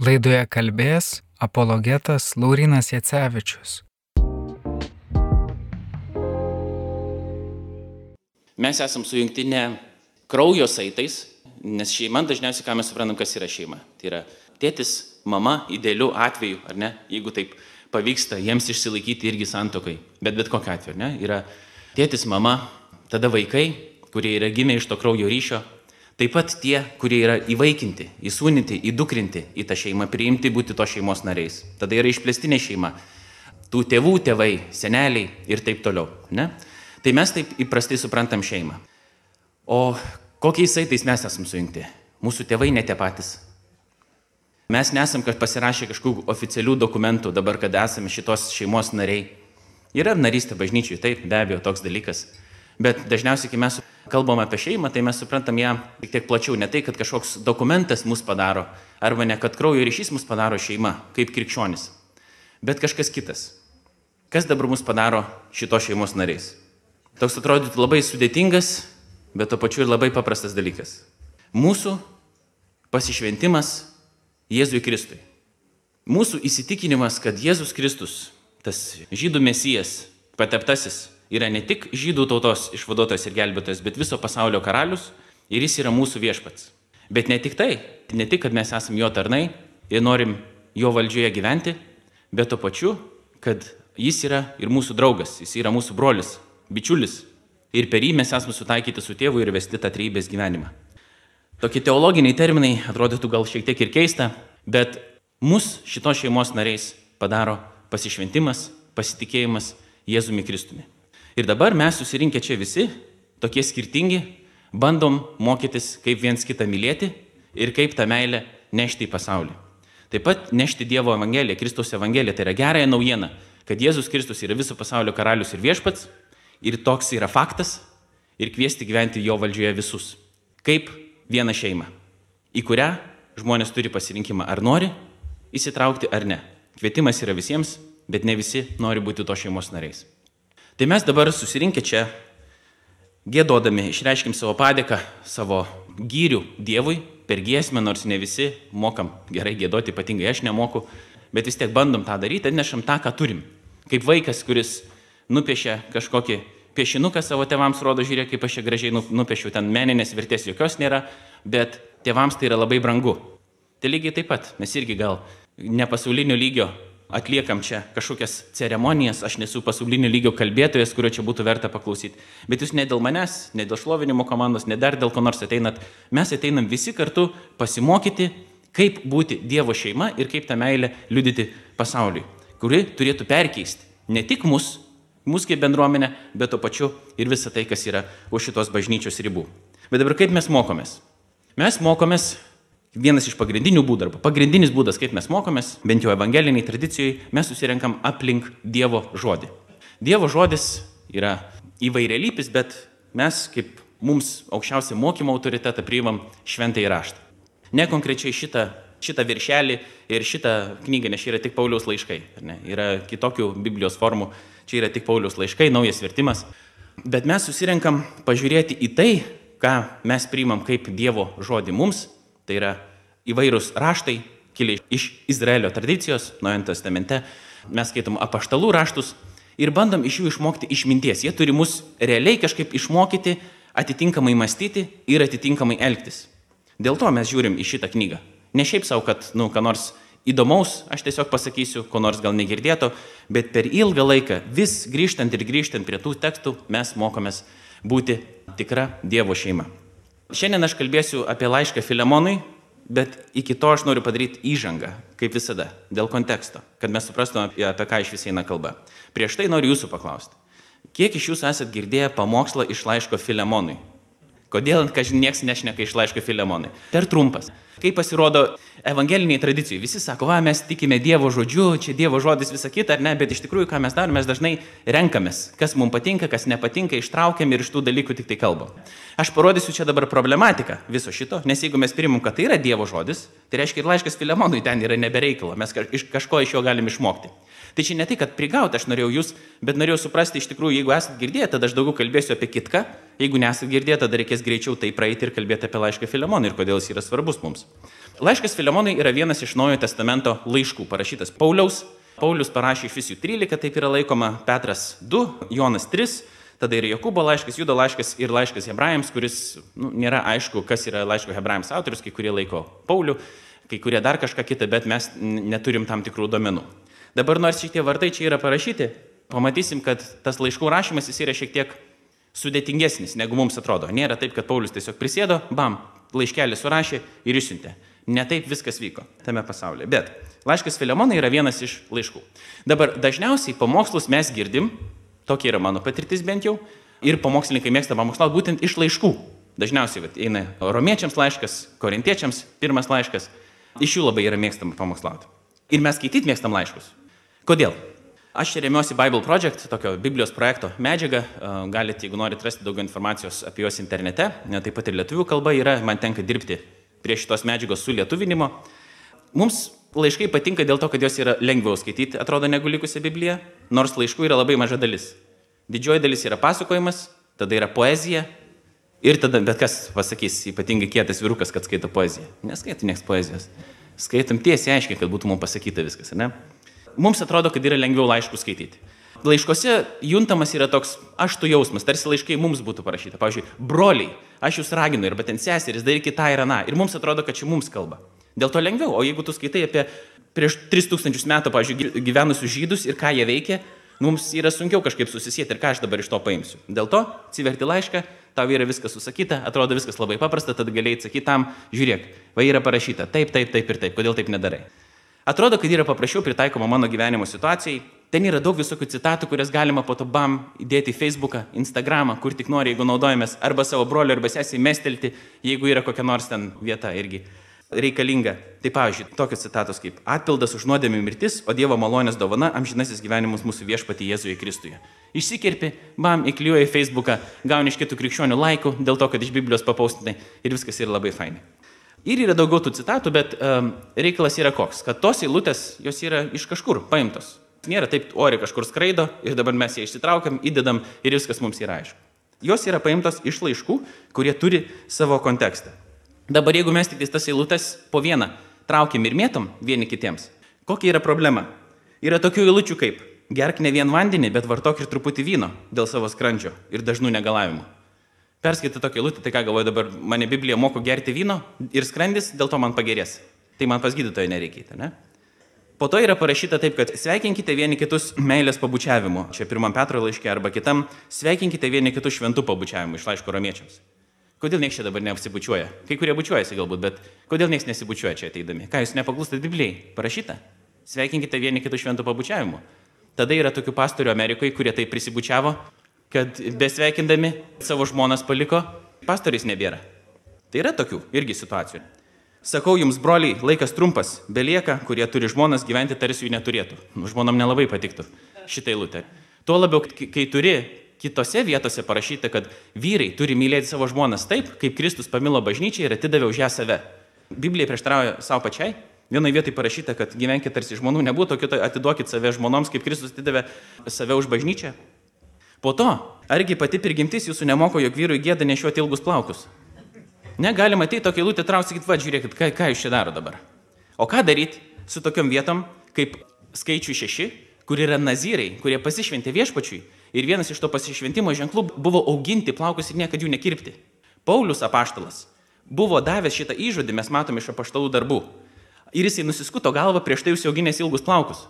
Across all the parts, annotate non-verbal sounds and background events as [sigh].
Laidoje kalbės apologetas Laurinas Jacevičius. Mes esam sujungti ne kraujo saitais, nes šeima dažniausiai, ką mes suprantam, kas yra šeima. Tai yra tėtis, mama, idealiu atveju, ar ne, jeigu taip pavyksta jiems išsilaikyti irgi santokai. Bet bet kokiu atveju, ne, yra tėtis, mama, tada vaikai, kurie yra gimę iš to kraujo ryšio, taip pat tie, kurie yra įvaikinti, įsūninti, įdukrinti į tą šeimą, priimti būti to šeimos nariais. Tada yra išplėstinė šeima. Tų tėvų, tėvai, seneliai ir taip toliau. Ne? Tai mes taip įprastai suprantam šeimą. O kokiais saitais mes esam sujungti? Mūsų tėvai ne tie patys. Mes nesam pasirašę kažkokių oficialių dokumentų dabar, kad esame šitos šeimos nariai. Yra narystė bažnyčiai, taip, be abejo, toks dalykas. Bet dažniausiai, kai mes kalbam apie šeimą, tai mes suprantam ją tik tiek plačiau. Ne tai, kad kažkoks dokumentas mus padaro, arba ne, kad kraujo ryšys mus padaro šeima, kaip krikščionis. Bet kažkas kitas. Kas dabar mus padaro šito šeimos nariais? Toks atrodytų labai sudėtingas, bet to pačiu ir labai paprastas dalykas. Mūsų pasišventimas Jėzui Kristui. Mūsų įsitikinimas, kad Jėzus Kristus, tas žydų mesijas, pateptasis, yra ne tik žydų tautos išvaduotojas ir gelbėtojas, bet viso pasaulio karalius ir jis yra mūsų viešpats. Bet ne tik tai, ne tik, kad mes esame jo tarnai ir norim jo valdžioje gyventi, bet to pačiu, kad jis yra ir mūsų draugas, jis yra mūsų brolis, bičiulis. Ir per jį mes esame sutaikyti su tėvu ir vesti tą trybės gyvenimą. Tokie teologiniai terminai atrodytų gal šiek tiek ir keista, bet mus šitos šeimos nariais padaro pasišventimas, pasitikėjimas Jėzumi Kristumi. Ir dabar mes susirinkę čia visi, tokie skirtingi, bandom mokytis, kaip viens kitą mylėti ir kaip tą meilę nešti į pasaulį. Taip pat nešti Dievo Evangeliją, Kristaus Evangeliją, tai yra gerąją naujieną, kad Jėzus Kristus yra viso pasaulio karalius ir viešpats, ir toks yra faktas, ir kviesti gyventi jo valdžioje visus. Kaip vieną šeimą, į kurią žmonės turi pasirinkimą, ar nori įsitraukti ar ne. Kvietimas yra visiems, bet ne visi nori būti to šeimos nariais. Tai mes dabar susirinkę čia, gėdodami, išreiškim savo padėką, savo gyrių Dievui per giesmę, nors ne visi mokam gerai gėdoti, ypatingai aš nemoku, bet vis tiek bandom tą daryti, atnešam tą, ką turim. Kaip vaikas, kuris nupiešia kažkokį piešinuką savo tėvams, rodo, žiūrėk, kaip aš čia gražiai nu, nupiešiu, ten meninės vertės jokios nėra, bet tėvams tai yra labai brangu. Tai lygiai taip pat, mes irgi gal ne pasaulinio lygio atliekam čia kažkokias ceremonijas, aš nesu pasaulinio lygio kalbėtojas, kurio čia būtų verta paklausyti. Bet jūs ne dėl manęs, ne dėl šlovinimo komandos, ne dar dėl ko nors ateinat, mes ateinam visi kartu pasimokyti, kaip būti Dievo šeima ir kaip tą meilę liudyti pasauliui, kuri turėtų perkeisti ne tik mus, mūsų kaip bendruomenė, bet to pačiu ir visą tai, kas yra už šitos bažnyčios ribų. Bet dabar kaip mes mokomės? Mes mokomės vienas iš pagrindinių būdų, arba pagrindinis būdas, kaip mes mokomės, bent jau evangeliniai tradicijai, mes susirenkam aplink Dievo žodį. Dievo žodis yra įvairialypis, bet mes kaip mums aukščiausią mokymo autoritetą priimam šventą įraštą. Ne konkrečiai šitą, šitą viršelį ir šitą knygą, nes čia yra tik Pauliaus laiškai. Yra kitokių Biblijos formų, čia yra tik Pauliaus laiškai, naujas vertimas. Bet mes susirenkam pažiūrėti į tai, ką mes priimam kaip Dievo žodį mums, tai yra įvairūs raštai, kilę iš Izraelio tradicijos, Naujajame testamente, mes skaitom apaštalų raštus ir bandom iš jų išmokti išminties. Jie turi mus realiai kažkaip išmokyti, atitinkamai mąstyti ir atitinkamai elgtis. Dėl to mes žiūrim į šitą knygą. Ne šiaip savo, kad, nu, ką nors įdomaus, aš tiesiog pasakysiu, ko nors gal negirdėto, bet per ilgą laiką, vis grįžtant ir grįžtant prie tų tekstų, mes mokomės būti tikra Dievo šeima. Šiandien aš kalbėsiu apie laišką Filemonui, bet iki to aš noriu padaryti įžangą, kaip visada, dėl konteksto, kad mes suprastume apie, apie ką iš vis eina kalba. Prieš tai noriu jūsų paklausti. Kiek iš jūsų esat girdėję pamokslą iš laiško Filemonui? Kodėl, kažin nieks nešneka iš laiško Filemonui? Per trumpas. Kaip pasirodo evangeliniai tradicijai, visi sako, va, mes tikime Dievo žodžiu, čia Dievo žodis visą kitą, ar ne, bet iš tikrųjų, ką mes darome, mes dažnai renkamės, kas mums patinka, kas nepatinka, ištraukiam ir iš tų dalykų tik tai kalbam. Aš parodysiu čia dabar problematiką viso šito, nes jeigu mes primum, kad tai yra Dievo žodis, tai reiškia ir laiškas Filemonui ten yra nebereikalo, mes kažko iš jo galim išmokti. Tai čia ne tai, kad prigauti aš norėjau jūs, bet norėjau suprasti iš tikrųjų, jeigu esate girdėję, tada aš daugiau kalbėsiu apie kitką, jeigu nesate girdėję, tada reikės greičiau tai praeiti ir kalbėti apie laišką Filemonui ir kodėl jis yra svarbus mums. Laiškas Filemonai yra vienas iš Naujojo testamento laiškų parašytas Pauliaus. Paulius parašė visų 13, taip yra laikoma, Petras 2, Jonas 3, tada ir Jokūbo laiškas, Judo laiškas ir laiškas Hebrajams, kuris nu, nėra aišku, kas yra laiško Hebrajams autorius, kai kurie laiko Paulių, kai kurie dar kažką kitą, bet mes neturim tam tikrų domenų. Dabar nors šitie vardai čia yra parašyti, pamatysim, kad tas laiškų rašymas jis yra šiek tiek sudėtingesnis, negu mums atrodo. Nėra taip, kad Paulius tiesiog prisėdo, bam, laiškelį surašė ir išsiuntė. Ne taip viskas vyko tame pasaulyje. Bet laiškas Filemonai yra vienas iš laiškų. Dabar dažniausiai pamokslus mes girdim, tokia yra mano patirtis bent jau, ir pamokslininkai mėgsta pamokslauti būtent iš laiškų. Dažniausiai vat, eina romiečiams laiškas, korintiečiams pirmas laiškas, iš jų labai yra mėgstama pamokslauti. Ir mes skaityti mėgstam laiškus. Kodėl? Aš remiuosi Bible Project, tokio Biblijos projekto medžiagą. Galite, jeigu norite rasti daugiau informacijos apie juos internete, taip pat ir lietuvių kalba yra, man tenka dirbti prie šitos medžiagos su lietuvinimo. Mums laiškai patinka dėl to, kad jos yra lengviau skaityti, atrodo, negu likusi Biblija, nors laiškų yra labai maža dalis. Didžioji dalis yra pasakojimas, tada yra poezija ir tada, bet kas pasakys, ypatingai kietas virukas, kad skaito poeziją. Neskaito nieks poezijos. Skaitom tiesiai aiškiai, kad būtų mums pasakyta viskas, ne? Mums atrodo, kad yra lengviau laiškų skaityti. Laiškose juntamas yra toks aštų jausmas, tarsi laiškai mums būtų parašyta. Pavyzdžiui, broliai, aš jūs raginu, arba ten seserys, darykit tą ir aną. Ir mums atrodo, kad čia mums kalba. Dėl to lengviau. O jeigu tu skaitai apie prieš 3000 metų, pavyzdžiui, gyvenusius žydus ir ką jie veikia, mums yra sunkiau kažkaip susisieti ir ką aš dabar iš to paimsiu. Dėl to atsiverti laišką, tau yra viskas susakyta, atrodo viskas labai paprasta, tad galėjai atsakyti tam, žiūrėk, va yra parašyta taip, taip, taip ir taip, kodėl taip nedarai. Atrodo, kad yra paprasčiau pritaikoma mano gyvenimo situacijai. Ten yra daug visokių citatų, kurias galima po to bam įdėti į Facebooką, Instagramą, kur tik nori, jeigu naudojamės, arba savo broliu, arba sesiai mestelti, jeigu yra kokia nors ten vieta irgi reikalinga. Tai pavyzdžiui, tokios citatos kaip atpildas už nuodėmį mirtis, o Dievo malonės dovana amžinasis gyvenimas mūsų viešpatį Jėzuje Kristuje. Išsikerpi, bam, įklijuoji į Facebooką, gauni iš kitų krikščionių laikų, dėl to, kad iš Biblijos papaustinai ir viskas yra labai fainai. Ir yra daugiau tų citatų, bet um, reikalas yra koks, kad tos eilutės, jos yra iš kažkur paimtos. Nėra taip, ori kažkur skraido ir dabar mes ją išsitraukiam, įdedam ir viskas mums yra aišku. Jos yra paimtos iš laiškų, kurie turi savo kontekstą. Dabar jeigu mes tik tas eilutės po vieną traukiam ir mėtom vieni kitiems, kokia yra problema? Yra tokių eilučių kaip gerk ne vien vandenį, bet vartok ir truputį vyno dėl savo skrandžio ir dažnų negalavimų. Perskaitė tokią lūtį, tai ką galvoju dabar, mane Biblija moko gerti vyno ir skrandis, dėl to man pagerės. Tai man pas gydytoją nereikėtų, ne? Po to yra parašyta taip, kad sveikinkite vieni kitus meilės pabučiavimu. Čia pirmam Petro laiške arba kitam, sveikinkite vieni kitus šventų pabučiavimu iš laiško romiečiams. Kodėl niekas čia dabar neapsibučiuoja? Kai kurie bučiuojasi galbūt, bet kodėl niekas nesibučiuoja čia ateidami? Ką jūs nepaklūstate Biblijai? Parašyta. Sveikinkite vieni kitus šventų pabučiavimu. Tada yra tokių pastorių Amerikoje, kurie tai prisibučiavo kad besveikindami savo žmonas paliko, pastoriais nebėra. Tai yra tokių irgi situacijų. Sakau jums, broliai, laikas trumpas, belieka, kurie turi žmonas gyventi tarsi jų neturėtų. Nu, žmonam nelabai patiktų šitą eilutę. Tuo labiau, kai turi kitose vietose parašyta, kad vyrai turi mylėti savo žmonas taip, kaip Kristus pamilo bažnyčią ir atidavė už ją save. Biblija prieštarauja savo pačiai. Vienoje vietoje parašyta, kad gyvenkite tarsi žmonų nebūtų, kitoje atiduokit save žmonoms, kaip Kristus atidavė save už bažnyčią. Po to, argi pati prigimtis jūsų nemoko, jog vyrui gėda nešiuoti ilgus plaukus? Negalima ateiti tokia lūtė traukti, sakyti, va, žiūrėkit, ką, ką jūs čia daro dabar. O ką daryti su tokiam vietom, kaip skaičių šeši, kur yra nazyrai, kurie pasišventė viešpačiui ir vienas iš to pasišventimo ženklų buvo auginti plaukus ir niekada jų nekirpti. Paulius apaštalas buvo davęs šitą įžodį, mes matome iš apaštalų darbų. Ir jisai nusiskuto galvą prieš tai užsiauginęs ilgus plaukus.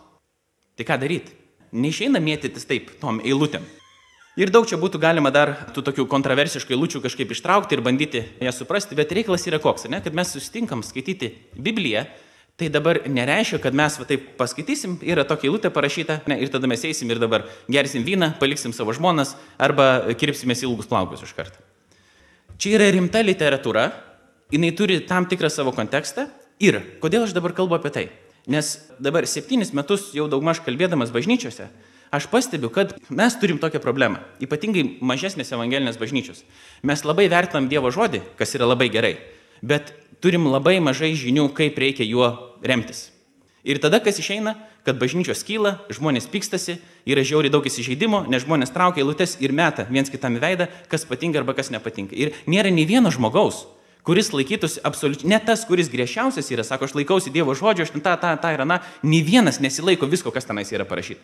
Tai ką daryti? Neišeina mėtytis taip tom eilutėm. Ir daug čia būtų galima dar tų tokių kontroversiškų eilučių kažkaip ištraukti ir bandyti ją suprasti, bet reikalas yra koks, ne, kad mes susitinkam skaityti Bibliją, tai dabar nereiškia, kad mes va, taip paskaitysim, yra tokia eilutė parašyta, ne, ir tada mes eisim ir dabar gersim vyną, paliksim savo žmonas arba kirpsimės ilgus plaukus iš karto. Čia yra rimta literatūra, jinai turi tam tikrą savo kontekstą ir kodėl aš dabar kalbu apie tai? Nes dabar septynis metus jau daugmaž kalbėdamas bažnyčiose, aš pastebiu, kad mes turim tokią problemą, ypatingai mažesnės evangelinės bažnyčios. Mes labai vertinam Dievo žodį, kas yra labai gerai, bet turim labai mažai žinių, kaip reikia juo remtis. Ir tada kas išeina, kad bažnyčios kyla, žmonės pykstasi, yra žiauriai daug įsižeidimo, nes žmonės traukia eilutes ir meta viens kitam veidą, kas patinka arba kas nepatinka. Ir nėra nei vieno žmogaus, kuris laikytųsi absoliučiai, ne tas, kuris griežčiausias yra, sako, aš laikausi Dievo žodžio, aš ten tą, tą, tą ir aną, nei vienas nesilaiko visko, kas tenais yra parašyta.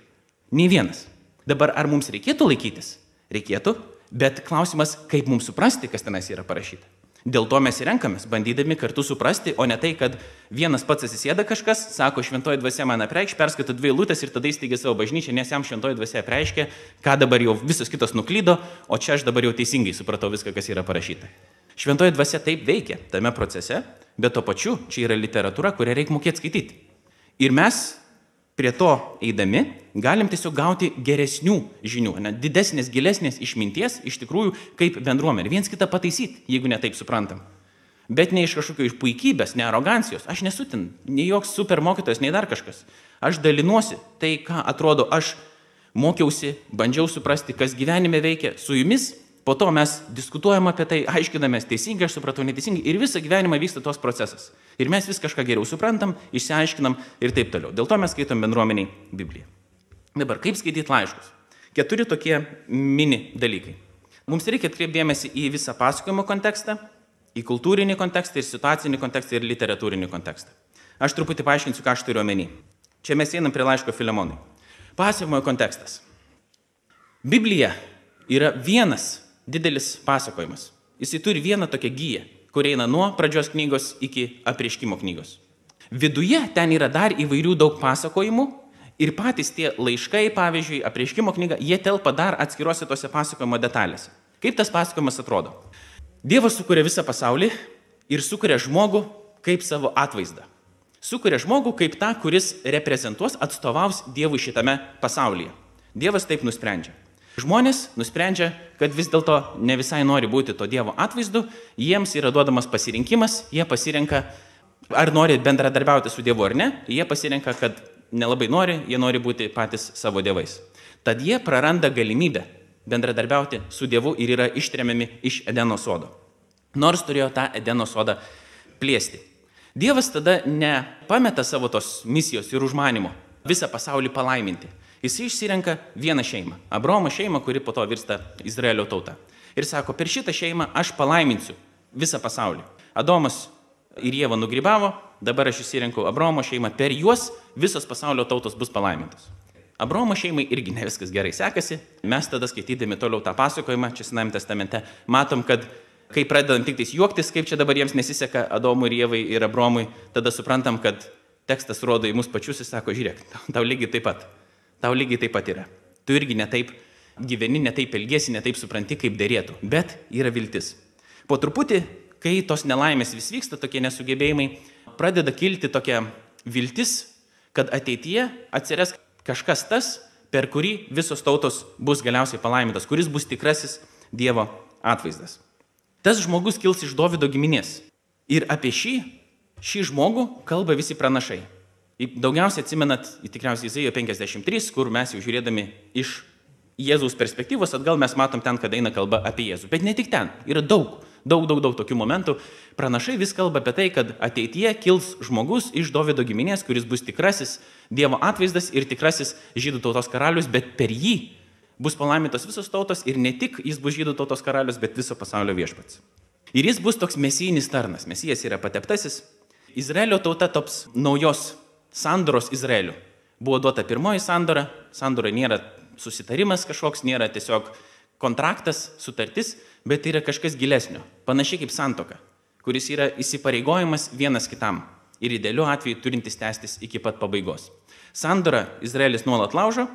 Nei vienas. Dabar ar mums reikėtų laikytis? Reikėtų, bet klausimas, kaip mums suprasti, kas tenais yra parašyta. Dėl to mes renkamės, bandydami kartu suprasti, o ne tai, kad vienas pats atsisėda kažkas, sako, šventoji dvasia man apreikš, perskaito dvi lūtės ir tada įsteigia savo bažnyčią, nes jam šventoji dvasia apreiškia, ką dabar jau visos kitos nuklydo, o čia aš dabar jau teisingai supratau viską, kas yra parašyta. Šventoji dvasia taip veikia tame procese, bet tuo pačiu čia yra literatūra, kurią reikia mokėti skaityti. Ir mes prie to eidami galim tiesiog gauti geresnių žinių, ne, didesnės, gilesnės išminties iš tikrųjų kaip bendruomenė. Viens kitą pataisyti, jeigu netaip suprantam. Bet ne iš kažkokio iš puikybės, ne arogancijos. Aš nesu ten, nei joks super mokytojas, nei dar kažkas. Aš dalinuosi tai, ką atrodo aš mokiausi, bandžiau suprasti, kas gyvenime veikia su jumis Po to mes diskutuojam apie tai, aiškinamės teisingai, aš supratau neteisingai ir visą gyvenimą vyksta tos procesas. Ir mes vis kažką geriau suprantam, išsiaiškinam ir taip toliau. Dėl to mes skaitom bendruomeniai Bibliją. Dabar, kaip skaityti laiškus? Keturi tokie mini dalykai. Mums reikia atkreipdėmėsi į visą pasakojimo kontekstą, į kultūrinį kontekstą, ir situacinį kontekstą, ir literatūrinį kontekstą. Aš truputį paaiškinsiu, ką aš turiu omeny. Čia mes einam prie laiško Filemonui. Pasakojimo kontekstas. Biblija yra vienas didelis pasakojimas. Jisai turi vieną tokią gyją, kur eina nuo pradžios knygos iki apriškimo knygos. Viduje ten yra dar įvairių daug pasakojimų ir patys tie laiškai, pavyzdžiui, apriškimo knyga, jie telpa dar atskiruose tose pasakojimo detalėse. Kaip tas pasakojimas atrodo? Dievas sukuria visą pasaulį ir sukuria žmogų kaip savo atvaizdą. Sukuria žmogų kaip tą, kuris reprezentuos, atstovaus Dievui šitame pasaulyje. Dievas taip nusprendžia. Žmonės nusprendžia, kad vis dėlto ne visai nori būti to Dievo atvaizdu, jiems yra duodamas pasirinkimas, jie pasirenka, ar nori bendradarbiauti su Dievu ar ne, jie pasirenka, kad nelabai nori, jie nori būti patys savo dievais. Tad jie praranda galimybę bendradarbiauti su Dievu ir yra ištremiami iš Edeno sodo. Nors turėjo tą Edeno sodą plėsti. Dievas tada nepameta savo tos misijos ir užmanimo visą pasaulį palaiminti. Jis išsirenka vieną šeimą - Abromo šeimą, kuri po to virsta Izraelio tauta. Ir sako, per šitą šeimą aš palaiminsiu visą pasaulį. Adomas ir Jėva nugrybavo, dabar aš išsirenkau Abromo šeimą, per juos visos pasaulio tautos bus palaimintos. Abromo šeimai irgi ne viskas gerai sekasi, mes tada skaitydami toliau tą pasakojimą, čia Senajame testamente, matom, kad kai pradedam tik tais juoktis, kaip čia dabar jiems nesiseka Adomui ir Jėvai ir Abromui, tada suprantam, kad tekstas rodo į mus pačius ir sako, žiūrėk, tau lygiai taip pat tau lygiai taip pat yra. Tu irgi netaip gyveni, netaip elgesi, netaip supranti, kaip dėrėtų. Bet yra viltis. Po truputį, kai tos nelaimės vis vyksta, tokie nesugebėjimai, pradeda kilti tokia viltis, kad ateityje atsiras kažkas tas, per kurį visos tautos bus galiausiai palaimintas, kuris bus tikrasis Dievo atvaizdas. Tas žmogus kils iš Davido giminės. Ir apie šį, šį žmogų kalba visi pranašai. Daugiausiai atsimenat, tikriausiai Izaijo 53, kur mes jau žiūrėdami iš Jėzaus perspektyvos atgal mes matom ten, kad eina kalba apie Jėzų. Bet ne tik ten, yra daug, daug, daug, daug tokių momentų. Pranašai vis kalba apie tai, kad ateityje kils žmogus iš Davido giminės, kuris bus tikrasis Dievo atvaizdas ir tikrasis žydų tautos karalius, bet per jį bus palaimintos visos tautos ir ne tik jis bus žydų tautos karalius, bet viso pasaulio viešpats. Ir jis bus toks mesijinis tarnas. Mesijas yra pateptasis. Izraelio tauta tops naujos sandoros Izraeliu. Buvo duota pirmoji sandora, sandora nėra susitarimas kažkoks, nėra tiesiog kontraktas, sutartis, bet tai yra kažkas gilesnio, panašiai kaip santoka, kuris yra įsipareigojimas vienas kitam ir idealiu atveju turintis tęstis iki pat pabaigos. Sandora Izraelis nuolat laužo,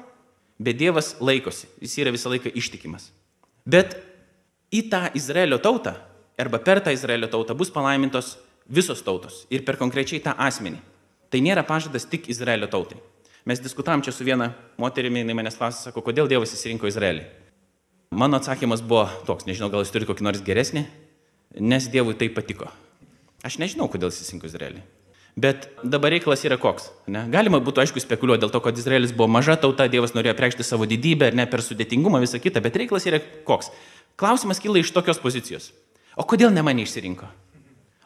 bet Dievas laikosi, jis yra visą laiką ištikimas. Bet į tą Izraelio tautą arba per tą Izraelio tautą bus palaimintos visos tautos ir per konkrečiai tą asmenį. Tai nėra pažadas tik Izraelio tautai. Mes diskutavom čia su viena moterimi, jinai manęs klausė, sako, kodėl Dievas įsirinko Izraelį. Mano atsakymas buvo toks, nežinau, gal jis turi kokį nors geresnį, nes Dievui tai patiko. Aš nežinau, kodėl jis įsirinko Izraelį. Bet dabar reikalas yra koks. Ne? Galima būtų aišku spekuliuoti dėl to, kad Izraelis buvo maža tauta, Dievas norėjo preikšti savo didybę ne per sudėtingumą visą kitą, bet reikalas yra koks. Klausimas kyla iš tokios pozicijos. O kodėl ne mane išsirinko?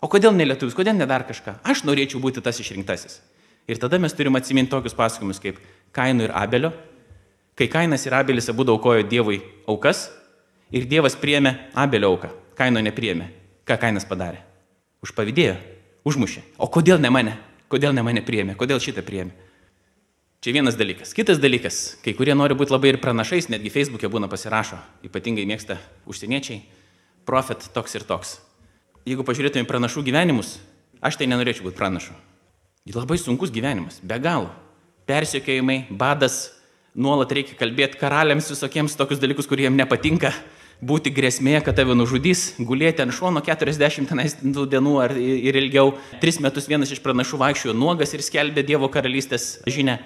O kodėl ne lietuvis, kodėl ne dar kažką? Aš norėčiau būti tas išrinktasis. Ir tada mes turime atsiminti tokius pasakojimus kaip Kainų ir Abelio. Kai Kainas ir Abelis abu aukojo Dievui aukas ir Dievas priėmė Abelio auką, Kaino nepriėmė. Ką Kainas padarė? Užpavydėjo, užmušė. O kodėl ne mane? Kodėl ne mane priėmė? Kodėl šitą priėmė? Čia vienas dalykas. Kitas dalykas, kai kurie nori būti labai ir pranašais, netgi Facebook'e būna pasirašo, ypatingai mėgsta užsieniečiai, profet toks ir toks. Jeigu pažiūrėtume pranašų gyvenimus, aš tai nenorėčiau būti pranašu. Labai sunkus gyvenimas, be galo. Persiekėjimai, badas, nuolat reikia kalbėti karaliams visokiems tokius dalykus, kurie jiems nepatinka, būti grėsmė, kad tave nužudys, gulėti ant šono 40 tenais dienų ar ir ilgiau. Tris metus vienas iš pranašų vaikščiojo nuogas ir skelbė Dievo karalystės žinę.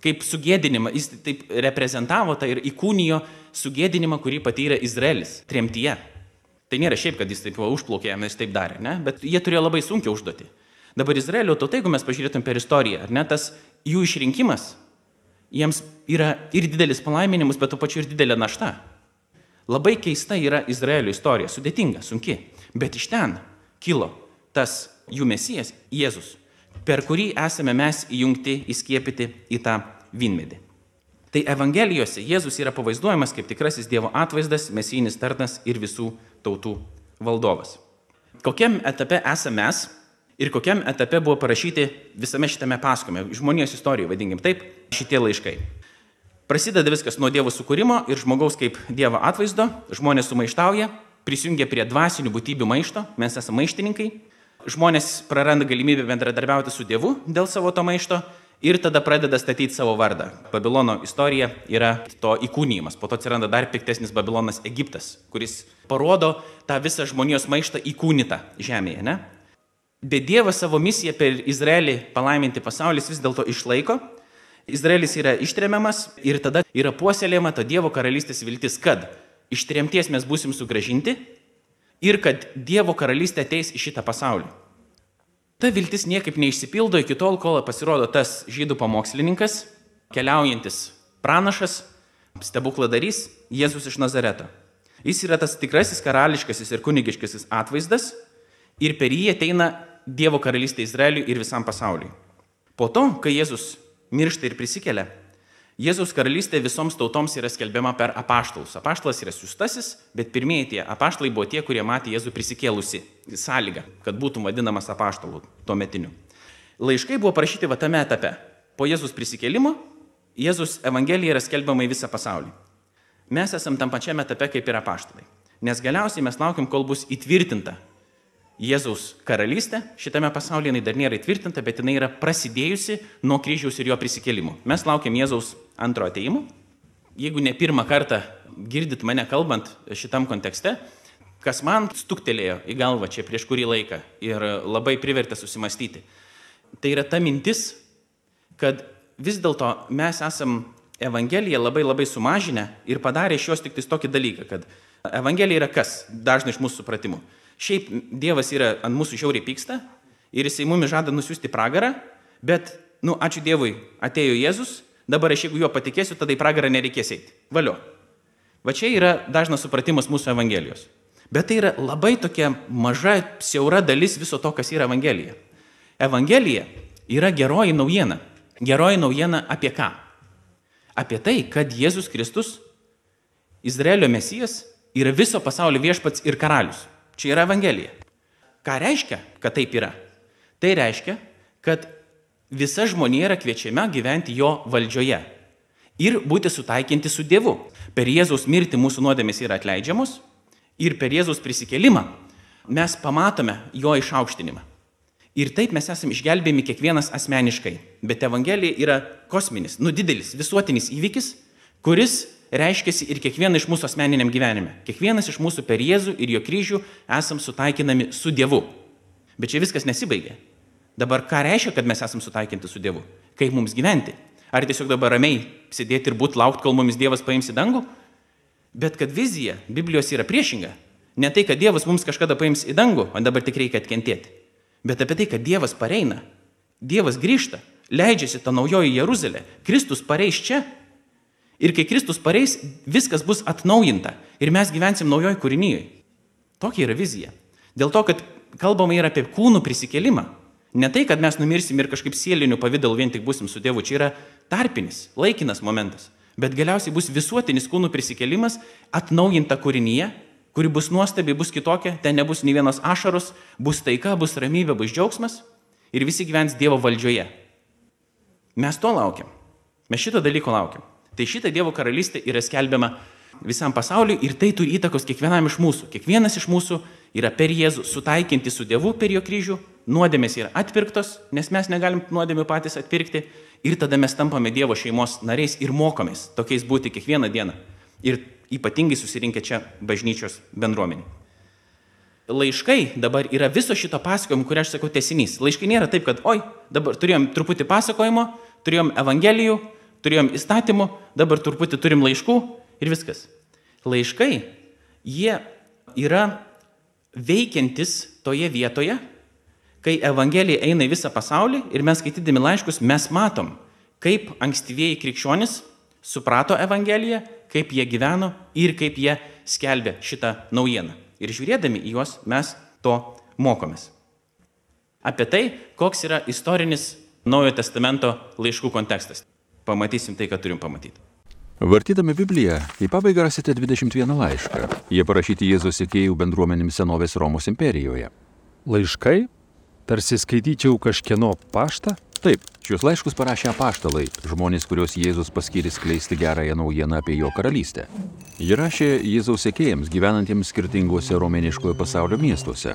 Kaip sugėdinimą, jis taip reprezentavo tą ir įkūnijo sugėdinimą, kurį patyrė Izraelis tremtyje. Tai nėra šiaip, kad jis taip užplaukė, jis taip darė, ne? bet jie turėjo labai sunkiai užduoti. Dabar Izraelio tauta, jeigu mes pažiūrėtum per istoriją, ar ne, tas jų išrinkimas, jiems yra ir didelis palaiminimas, bet tuo pačiu ir didelė našta. Labai keista yra Izraelio istorija, sudėtinga, sunki, bet iš ten kilo tas jų mesijas Jėzus, per kurį esame mes įjungti, įskiepyti į tą vynmedį. Tai Evangelijose Jėzus yra pavaizduojamas kaip tikrasis Dievo atvaizdas, mesijinis tarnas ir visų tautų valdovas. Kokiam etape esame mes ir kokiam etape buvo parašyti visame šitame pasakome, žmonijos istorijoje, vadinkim taip, šitie laiškai. Prasideda viskas nuo Dievo sukūrimo ir žmogaus kaip Dievo atvaizdo, žmonės sumaištauja, prisijungia prie dvasinių būtybių maišto, mes esame maištininkai, žmonės praranda galimybę bendradarbiauti su Dievu dėl savo to maišto ir tada pradeda statyti savo vardą. Babilono istorija yra to įkūnymas, po to atsiranda dar piktesnis Babilonas Egiptas, kuris parodo tą visą žmonijos maištą įkūnytą žemėje. Ne? Bet Dievas savo misiją per Izraelį palaiminti pasaulis vis dėlto išlaiko. Izraelis yra ištremiamas ir tada yra puoselėjama ta Dievo karalystės viltis, kad iš tremties mes busim sugražinti ir kad Dievo karalystė ateis į šitą pasaulį. Ta viltis niekaip neišsipildo iki tol, kol pasirodo tas žydų pamokslininkas, keliaujantis pranašas, stebukladarys Jėzus iš Nazareto. Jis yra tas tikrasis karališkasis ir kunigiškasis atvaizdas ir per jį ateina Dievo karalystė Izraeliui ir visam pasauliui. Po to, kai Jėzus miršta ir prisikelia, Jėzus karalystė visoms tautoms yra skelbiama per apaštalus. Apaštalas yra siūstasis, bet pirmieji tie apaštalai buvo tie, kurie matė Jėzų prisikėlusi sąlygą, kad būtų vadinamas apaštalų tuo metiniu. Laiškai buvo parašyti va tame etape. Po Jėzus prisikėlimo Jėzus Evangelija yra skelbiama į visą pasaulį. Mes esam tam pačiame etape kaip ir apaštalai. Nes galiausiai mes laukiam, kol bus įtvirtinta Jėzaus karalystė šitame pasaulyje jinai dar nėra įtvirtinta, bet jinai yra prasidėjusi nuo kryžiaus ir jo prisikėlimų. Mes laukiam Jėzaus antro ateimo. Jeigu ne pirmą kartą girdit mane kalbant šitam kontekste, kas man stuktelėjo į galvą čia prieš kurį laiką ir labai privertė susimastyti, tai yra ta mintis, kad vis dėlto mes esam Evangeliją labai labai sumažinę ir padarė iš jos tik tokį dalyką, kad Evangelija yra kas, dažnai iš mūsų supratimų Šiaip Dievas yra ant mūsų žiauriai pyksta ir jisai mumis žada nusiųsti pragarą, bet, nu, ačiū Dievui, atėjo Jėzus, dabar aš jeigu juo patikėsiu, tada į pragarą nereikės eiti. Valio. Va čia yra dažnas supratimas mūsų Evangelijos. Bet tai yra labai tokia maža, siaura dalis viso to, kas yra Evangelija. Evangelija yra geroji naujiena. Geroji naujiena apie ką? Apie tai, kad Jėzus Kristus, Izraelio mesijas, yra viso pasaulio viešpats ir karalius. Čia yra Evangelija. Ką reiškia, kad taip yra? Tai reiškia, kad visa žmonija yra kviečiama gyventi jo valdžioje ir būti sutaikinti su Dievu. Per Jėzaus mirtį mūsų nuodėmės yra atleidžiamos ir per Jėzaus prisikelimą mes pamatome jo išaukštinimą. Ir taip mes esame išgelbėjami kiekvienas asmeniškai. Bet Evangelija yra kosminis, nudidelis, visuotinis įvykis, kuris reiškiasi ir kiekvieną iš mūsų asmeniniam gyvenime. Kiekvienas iš mūsų per Jėzų ir jo kryžių esam sutaikinami su Dievu. Bet čia viskas nesibaigia. Dabar ką reiškia, kad mes esam sutaikinti su Dievu? Kaip mums gyventi? Ar tiesiog dabar ramiai sėdėti ir būti laukti, kol mumis Dievas paims į dangų? Bet kad vizija Biblijos yra priešinga. Ne tai, kad Dievas mums kažkada paims į dangų, o dabar tik reikia atkentėti. Bet apie tai, kad Dievas pareina. Dievas grįžta, leidžiasi tą naujoji Jeruzalė. Kristus pareis čia Ir kai Kristus pareis, viskas bus atnaujinta ir mes gyvensim naujoj kūrinyje. Tokia yra vizija. Dėl to, kad kalbama yra apie kūnų prisikėlimą. Ne tai, kad mes numirsim ir kažkaip sieliniu pavydalu vien tik busim su Dievu, čia yra tarpinis, laikinas momentas. Bet galiausiai bus visuotinis kūnų prisikėlimas, atnaujinta kūrinyje, kuri bus nuostabi, bus kitokia, ten nebus nei vienos ašaros, bus taika, bus ramybė, bus džiaugsmas ir visi gyvens Dievo valdžioje. Mes to laukiam. Mes šito dalyko laukiam. Tai šita Dievo karalystė yra skelbiama visam pasauliu ir tai turi įtakos kiekvienam iš mūsų. Kiekvienas iš mūsų yra per Jėzų sutaikinti su Dievu per jo kryžių, nuodėmės yra atpirktos, nes mes negalim nuodėmių patys atpirkti ir tada mes tampame Dievo šeimos nariais ir mokomės tokiais būti kiekvieną dieną. Ir ypatingai susirinkę čia bažnyčios bendruomenė. Laiškai dabar yra viso šito pasakojimo, kurį aš sakau tesinys. Laiškai nėra taip, kad, oi, dabar turėjom truputį pasakojimo, turėjom evangelijų, turėjom įstatymų, dabar truputį turim laiškų ir viskas. Laiškai, jie yra veikiantis toje vietoje, kai Evangelija eina į visą pasaulį ir mes skaitydami laiškus mes matom, kaip ankstyvieji krikščionis suprato Evangeliją, kaip jie gyveno ir kaip jie skelbė šitą naujieną. Ir žiūrėdami į juos mes to mokomės. Apie tai, koks yra istorinis Naujojo testamento laiškų kontekstas. Pamatysim tai, ką turim pamatyti. Vartydami Bibliją, į pabaigą rasite 21 laišką. Jie parašyti Jėzos sekėjų bendruomenėms senovės Romos imperijoje. Laiškai? Tarsi skaityčiau kažkieno paštą? Taip, šios laiškus parašė apaštalai, žmonės, kuriuos Jėzus paskyrė skleisti gerąją naujieną apie jo karalystę. Jie rašė Jėzaus sekėjams gyvenantiems skirtinguose romėniškojo pasaulio miestuose.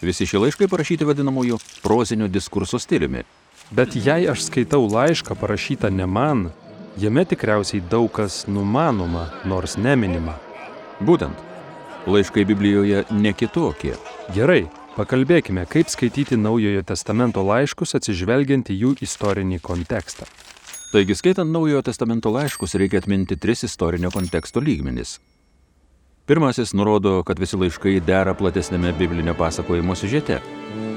Visi šie laiškai parašyti vadinamųjų prozinio diskurso stiliumi. Bet jei aš skaitau laišką parašytą ne man, Jame tikriausiai daug kas numanoma, nors neminima. Būtent. Laiškai Biblijoje ne kitokie. Gerai, pakalbėkime, kaip skaityti Naujojo testamento laiškus atsižvelgiant į jų istorinį kontekstą. Taigi, skaitant Naujojo testamento laiškus, reikia atminti tris istorinio konteksto lygmenis. Pirmasis nurodo, kad visi laiškai dera platesnėme biblinio pasakojimo siužete.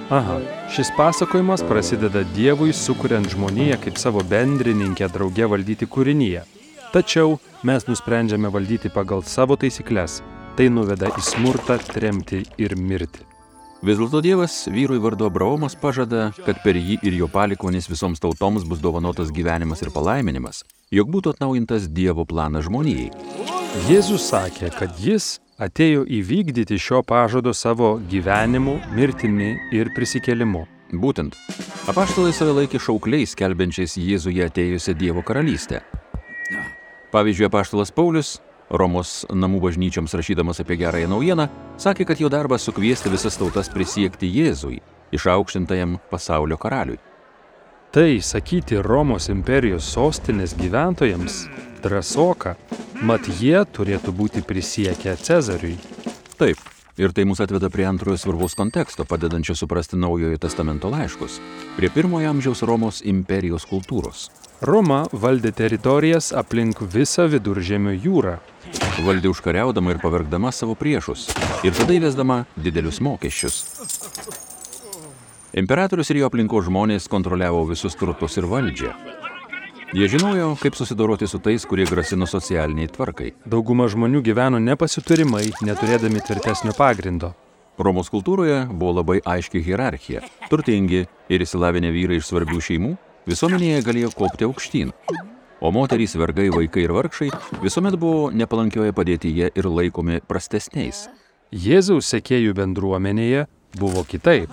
Aha, šis pasakojimas prasideda Dievui sukuriant žmoniją kaip savo bendrininkę drauge valdyti kūrinyje. Tačiau mes nusprendžiame valdyti pagal savo taisyklės. Tai nuveda į smurtą, tremtį ir mirtį. Vis dėlto Dievas vyrui vardu Abraomas pažada, kad per jį ir jo palikonis visoms tautoms bus dovanotas gyvenimas ir palaiminimas, jog būtų atnaujintas Dievo planas žmonijai. Jėzus sakė, kad jis atėjo įvykdyti šio pažado savo gyvenimu, mirtimi ir prisikėlimu. Būtent. Apaštalai save laikė šaukliais, kelbenčiais Jėzuje atėjusią Dievo karalystę. Pavyzdžiui, apaštalas Paulius, Romos namų bažnyčioms rašydamas apie gerąją naujieną, sakė, kad jo darbas sukviesti visas tautas prisiekti Jėzui, išaukštintajam pasaulio karaliui. Tai sakyti Romos imperijos sostinės gyventojams drąsoka, mat jie turėtų būti prisiekę Cezariui. Taip, ir tai mus atveda prie antrojo svarbaus konteksto, padedančio suprasti naujojo testamento laiškus, prie pirmojo amžiaus Romos imperijos kultūros. Roma valdė teritorijas aplink visą viduržėmio jūrą. Valdė užkariaudama ir pavergdama savo priešus ir tada įvesdama didelius mokesčius. Imperatorius ir jo aplinkos žmonės kontroliavo visus turtus ir valdžią. Jie žinojo, kaip susidoroti su tais, kurie grasino socialiniai tvarkai. Dauguma žmonių gyveno nepasiturimai, neturėdami tvirtesnio pagrindo. Romos kultūroje buvo labai aiški hierarchija. Turtingi ir įsilavinę vyrai iš svarbių šeimų visuomenėje galėjo kopti aukštyn. O moterys, vergai, vaikai ir vargšai visuomet buvo nepalankioje padėtyje ir laikomi prastesniais. Jėzaus sekėjų bendruomenėje buvo kitaip.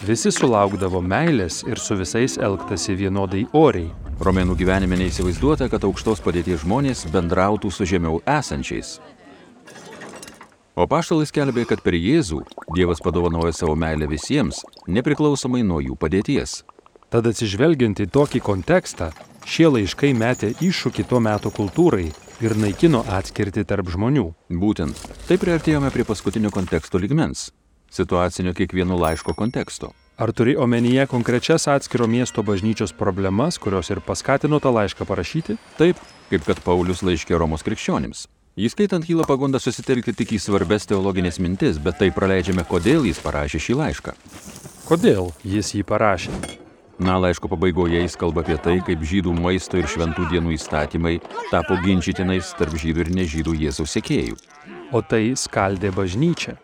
Visi sulaukdavo meilės ir su visais elgtasi vienodai oriai. Romėnų gyvenime neįsivaizduota, kad aukštos padėties žmonės bendrautų su žemiau esančiais. O paštalai skelbė, kad per Jėzų Dievas padovanoja savo meilę visiems, nepriklausomai nuo jų padėties. Tad atsižvelgiant į tokį kontekstą, šie laiškai metė iššūkį tuo metu kultūrai ir naikino atskirti tarp žmonių. Būtent, taip priartėjome prie paskutinio konteksto ligmens - situacinio kiekvieno laiško konteksto. Ar turi omenyje konkrečias atskiro miesto bažnyčios problemas, kurios ir paskatino tą laišką parašyti? Taip, kaip kad Paulius laiškė Romos krikščionims. Jis skaitant kyla pagunda susitelkti tik į svarbes teologinės mintis, bet tai praleidžiame, kodėl jis parašė šį laišką. Kodėl jis jį parašė? Na, laiško pabaigoje jis kalba apie tai, kaip žydų maisto ir šventų dienų įstatymai tapo ginčytinais tarp žydų ir nežydų Jėzaus sekėjų. O tai skaldė bažnyčią.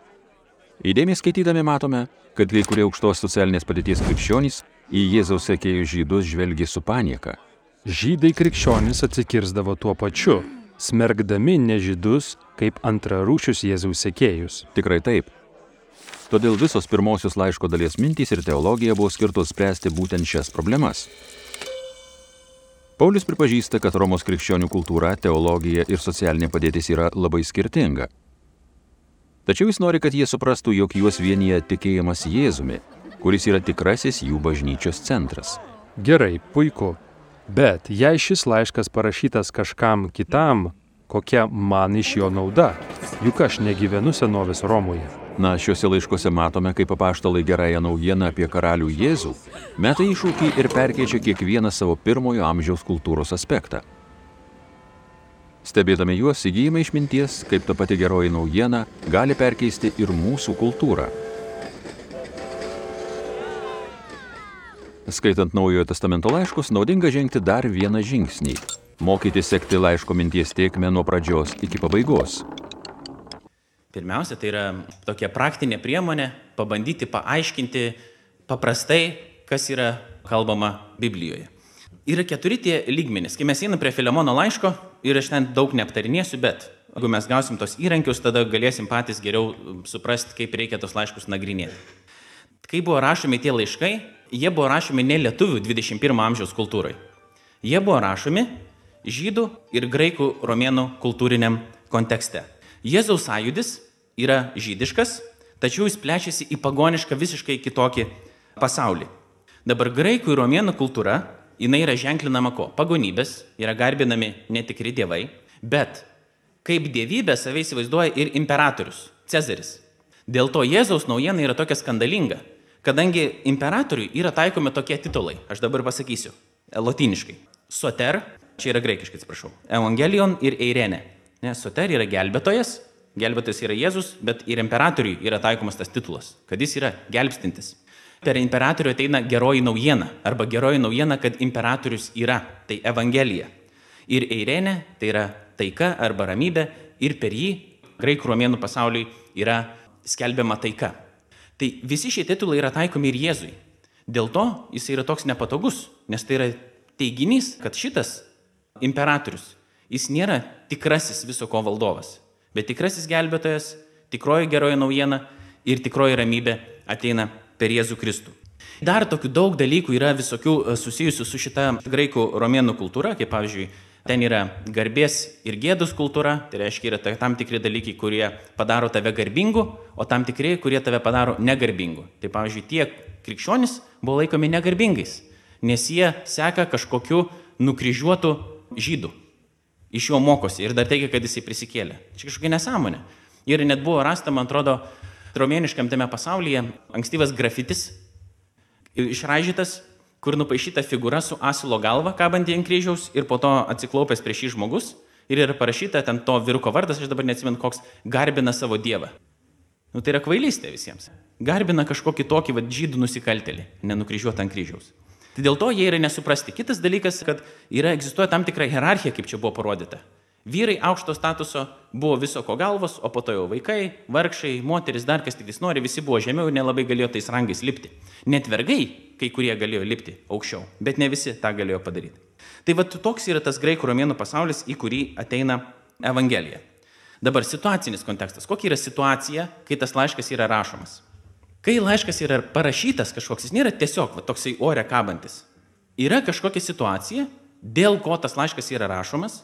Įdėmiai skaitydami matome, kad kai kurie aukštos socialinės padėties krikščionys į Jėzaus sekėjų žydus žvelgia su panieka. Žydai krikščionys atsikirzdavo tuo pačiu, smergdami nežydus kaip antrarūšius Jėzaus sekėjus. Tikrai taip. Todėl visos pirmosios laiško dalies mintys ir teologija buvo skirtos spręsti būtent šias problemas. Paulius pripažįsta, kad Romos krikščionių kultūra, teologija ir socialinė padėtis yra labai skirtinga. Tačiau jis nori, kad jie suprastų, jog juos vienyje tikėjimas Jėzumi, kuris yra tikrasis jų bažnyčios centras. Gerai, puiku. Bet jei šis laiškas parašytas kažkam kitam, kokia man iš jo nauda? Juk aš negyvenu senovės Romoje. Na, šiuose laiškuose matome, kaip apaštalai gerąją naujieną apie karalių Jėzų meta iššūkį ir perkeičia kiekvieną savo pirmojo amžiaus kultūros aspektą. Stebėdami juos įgyjame išminties, kaip ta pati geroji naujiena gali perkeisti ir mūsų kultūrą. Skaitant Naujojo testamento laiškus, naudinga žengti dar vieną žingsnį - mokyti sekti laiško minties tiekmę nuo pradžios iki pabaigos. Pirmiausia, tai yra tokia praktinė priemonė pabandyti paaiškinti paprastai, kas yra kalbama Biblijoje. Yra keturi tie lygmenys. Kai mes einame prie Filemono laiško ir aš ten daug neaptarinėsiu, bet jeigu mes gausim tos įrankius, tada galėsim patys geriau suprasti, kaip reikia tos laiškus nagrinėti. Kai buvo rašomi tie laiškai, jie buvo rašomi ne lietuvių 21 amžiaus kultūrai. Jie buvo rašomi žydų ir graikų romėnų kultūriniam kontekste. Jėzaus sąjudis yra žydiškas, tačiau jis plečiasi į pagonišką visiškai kitokį pasaulį. Dabar graikų ir romėnų kultūra, jinai yra ženklinama ko? Pagonybės, yra garbinami netikri dievai, bet kaip dievybę save įsivaizduoja ir imperatorius, Cezaris. Dėl to Jėzaus naujiena yra tokia skandalinga, kadangi imperatoriui yra taikomi tokie titulai, aš dabar pasakysiu, lotyniškai. Soter, čia yra graikiškai, atsiprašau, Evangelion ir Eirene. Ne, Soter yra gelbėtojas, gelbėtojas yra Jėzus, bet ir imperatoriui yra taikomas tas titulas, kad jis yra gelbstintis. Per imperatorių ateina geroji naujiena, arba geroji naujiena, kad imperatorius yra, tai Evangelija. Ir Eirene, tai yra taika arba ramybė, ir per jį graikų romėnų pasauliui yra skelbiama taika. Tai visi šie titulai yra taikomi ir Jėzui. Dėl to jis yra toks nepatogus, nes tai yra teiginys, kad šitas imperatorius, jis nėra tikrasis viso ko valdovas, bet tikrasis gelbėtojas, tikroji geroji naujiena ir tikroji ramybė ateina per Jėzų Kristų. Dar tokių daug dalykų yra visokių e, susijusių su šita graikų romėnų kultūra, kaip pavyzdžiui, ten yra garbės ir gėdos kultūra, tai reiškia yra tam tikri dalykai, kurie padaro tave garbingu, o tam tikri, kurie tave padaro negarbingu. Tai pavyzdžiui, tie krikščionys buvo laikomi negarbingais, nes jie seka kažkokiu nukryžiuotu žydu. Iš jo mokosi ir dar teigia, kad jisai prisikėlė. Čia kažkokia nesąmonė. Ir net buvo rasta, man atrodo, romėniškam tame pasaulyje ankstyvas grafitis, išražytas, kur nupaišyta figūra su asilo galva kabantį ant kryžiaus ir po to atsiklaupęs prieš šį žmogus ir yra parašyta ten to viruko vardas, aš dabar neatsimenu koks, garbina savo dievą. Nu tai yra kvailystė visiems. Garbina kažkokį tokį vad žydų nusikaltelį, nenukryžiuotą ant kryžiaus. Tai dėl to jie yra nesuprasti. Kitas dalykas, kad yra egzistuoja tam tikra hierarchija, kaip čia buvo parodyta. Vyrai aukšto statuso buvo viso ko galvos, o po to jau vaikai, vargšai, moteris, dar kas tik jis nori, visi buvo žemiau ir nelabai galėjo tais rangais lipti. Net vergai, kai kurie galėjo lipti aukščiau, bet ne visi tą galėjo padaryti. Tai va toks yra tas graikų romėnų pasaulis, į kurį ateina Evangelija. Dabar situacinis kontekstas. Kokia yra situacija, kai tas laiškas yra rašomas? Kai laiškas yra parašytas kažkoks, jis nėra tiesiog va, toksai ore kabantis. Yra kažkokia situacija, dėl ko tas laiškas yra rašomas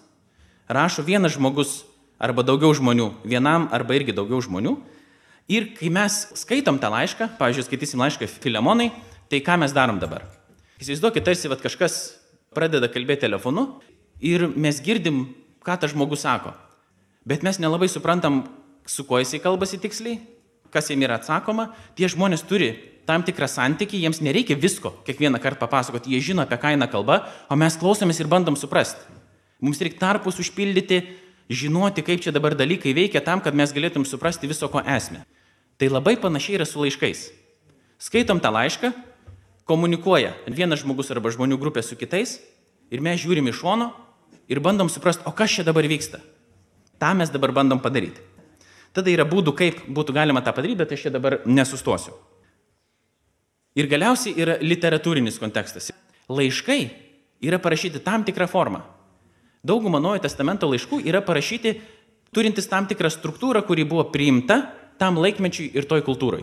rašo vienas žmogus arba daugiau žmonių, vienam arba irgi daugiau žmonių. Ir kai mes skaitom tą laišką, pavyzdžiui, skaitysim laišką Filemonai, tai ką mes darom dabar? Įsivaizduokit, tarsi vat, kažkas pradeda kalbėti telefonu ir mes girdim, ką tas žmogus sako. Bet mes nelabai suprantam, su kuo jisai kalbasi tiksliai, kas jam yra atsakoma. Tie žmonės turi tam tikrą santykį, jiems nereikia visko kiekvieną kartą papasakoti, jie žino, apie ką eina kalba, o mes klausomės ir bandom suprasti. Mums reikia tarpus užpildyti, žinoti, kaip čia dabar dalykai veikia tam, kad mes galėtum suprasti viso ko esmę. Tai labai panašiai yra su laiškais. Skaitom tą laišką, komunikuoja vienas žmogus arba žmonių grupė su kitais ir mes žiūrim iš šono ir bandom suprasti, o kas čia dabar vyksta. Ta mes dabar bandom padaryti. Tada yra būdų, kaip būtų galima tą padaryti, bet aš čia dabar nesustosiu. Ir galiausiai yra literatūrinis kontekstas. Laiškai yra parašyti tam tikrą formą. Dauguma Naujojo testamento laiškų yra parašyti turintis tam tikrą struktūrą, kuri buvo priimta tam laikmečiui ir toj kultūrai.